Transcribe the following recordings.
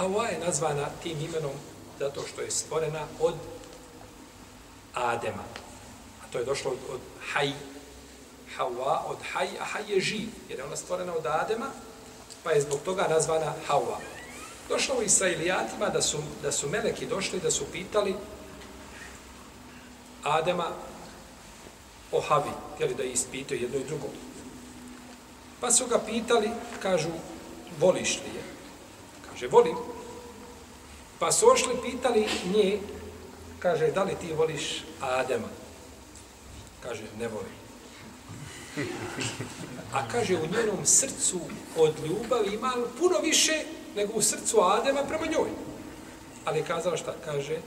Hawa je nazvana tim imenom zato što je stvorena od Adema. A to je došlo od, od Haj. Hawa od Haj, a Haj je živ, jer je ona stvorena od Adema, pa je zbog toga nazvana Hawa. Došlo u Israilijatima da su, da su meleki došli, da su pitali Adema o Havi, htjeli da ispitaju jedno i drugo. Pa su ga pitali, kažu, voliš li je? Kaže, volim. Pa su ošli pitali nje, kaže, da li ti voliš Adema? Kaže, ne volim. A kaže, u njenom srcu od ljubavi ima puno više nego u srcu Adema prema njoj. Ali je kazala šta? Kaže,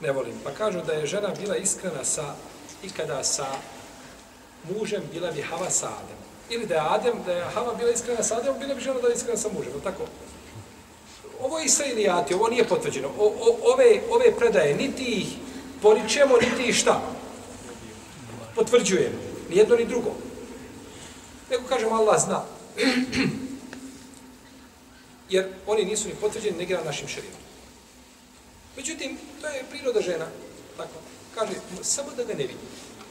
ne volim. Pa kažu da je žena bila iskrena sa, ikada sa mužem, bila bi Hava sa Ademom. Ili da je Adem, da je Hava bila iskrena sa Ademom, bila bi žena da je iskrena sa mužem. Tako? Ovo je Israilijati, ovo nije potvrđeno. O, o, ove, ove predaje, niti ih poričemo, niti ih šta? Potvrđujemo. Ni jedno, ni drugo. Nego kažemo, Allah zna. Jer oni nisu ni potvrđeni, ne gira našim šarijetom. Međutim, to je priroda žena. Tako. Kaže, samo da ga ne vidi.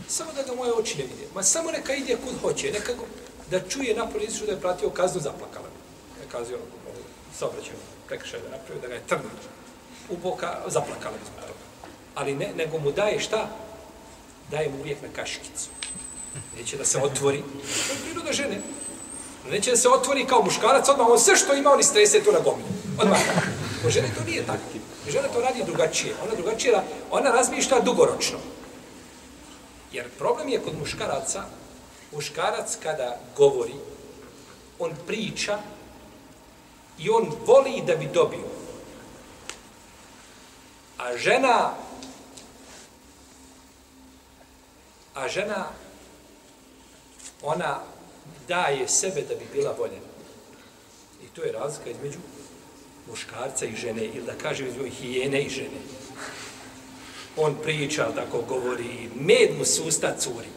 Samo da ga moje oči ne vidi. Ma samo neka ide kud hoće. Neka go, da čuje napolje Isusu da je pratio kaznu zaplakala. Je kazio, saobraćaju, prekršaj da napravio, da ga je trno u boka zaplakala. Ali ne, nego mu daje šta? Daje mu uvijek na kaškicu. Neće da se otvori. To je priroda žene. Neće da se otvori kao muškarac, odmah on sve što ima, on istrese to na gomilu. Odmah. Po žene to nije tako. Žena to radi drugačije. Ona drugačije, ona razmišlja dugoročno. Jer problem je kod muškaraca, muškarac kada govori, on priča i on voli da bi dobio. A žena a žena ona daje sebe da bi bila voljena. I to je razlika između muškarca i žene, ili da kaže između hijene i žene. On priča, tako govori, med mu susta curi.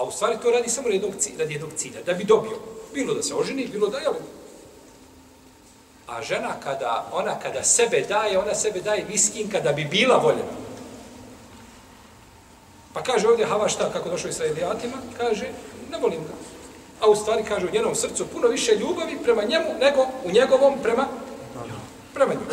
A u stvari to radi samo jednog cilja, radi jednog cilja, da bi dobio. Bilo da se oženi, bilo da je A žena kada, ona kada sebe daje, ona sebe daje viskin kada bi bila voljena. Pa kaže ovdje Hava šta, kako došao sa Elijatima, kaže, ne volim ga. A u stvari kaže u njenom srcu puno više ljubavi prema njemu nego u njegovom prema, prema njemu.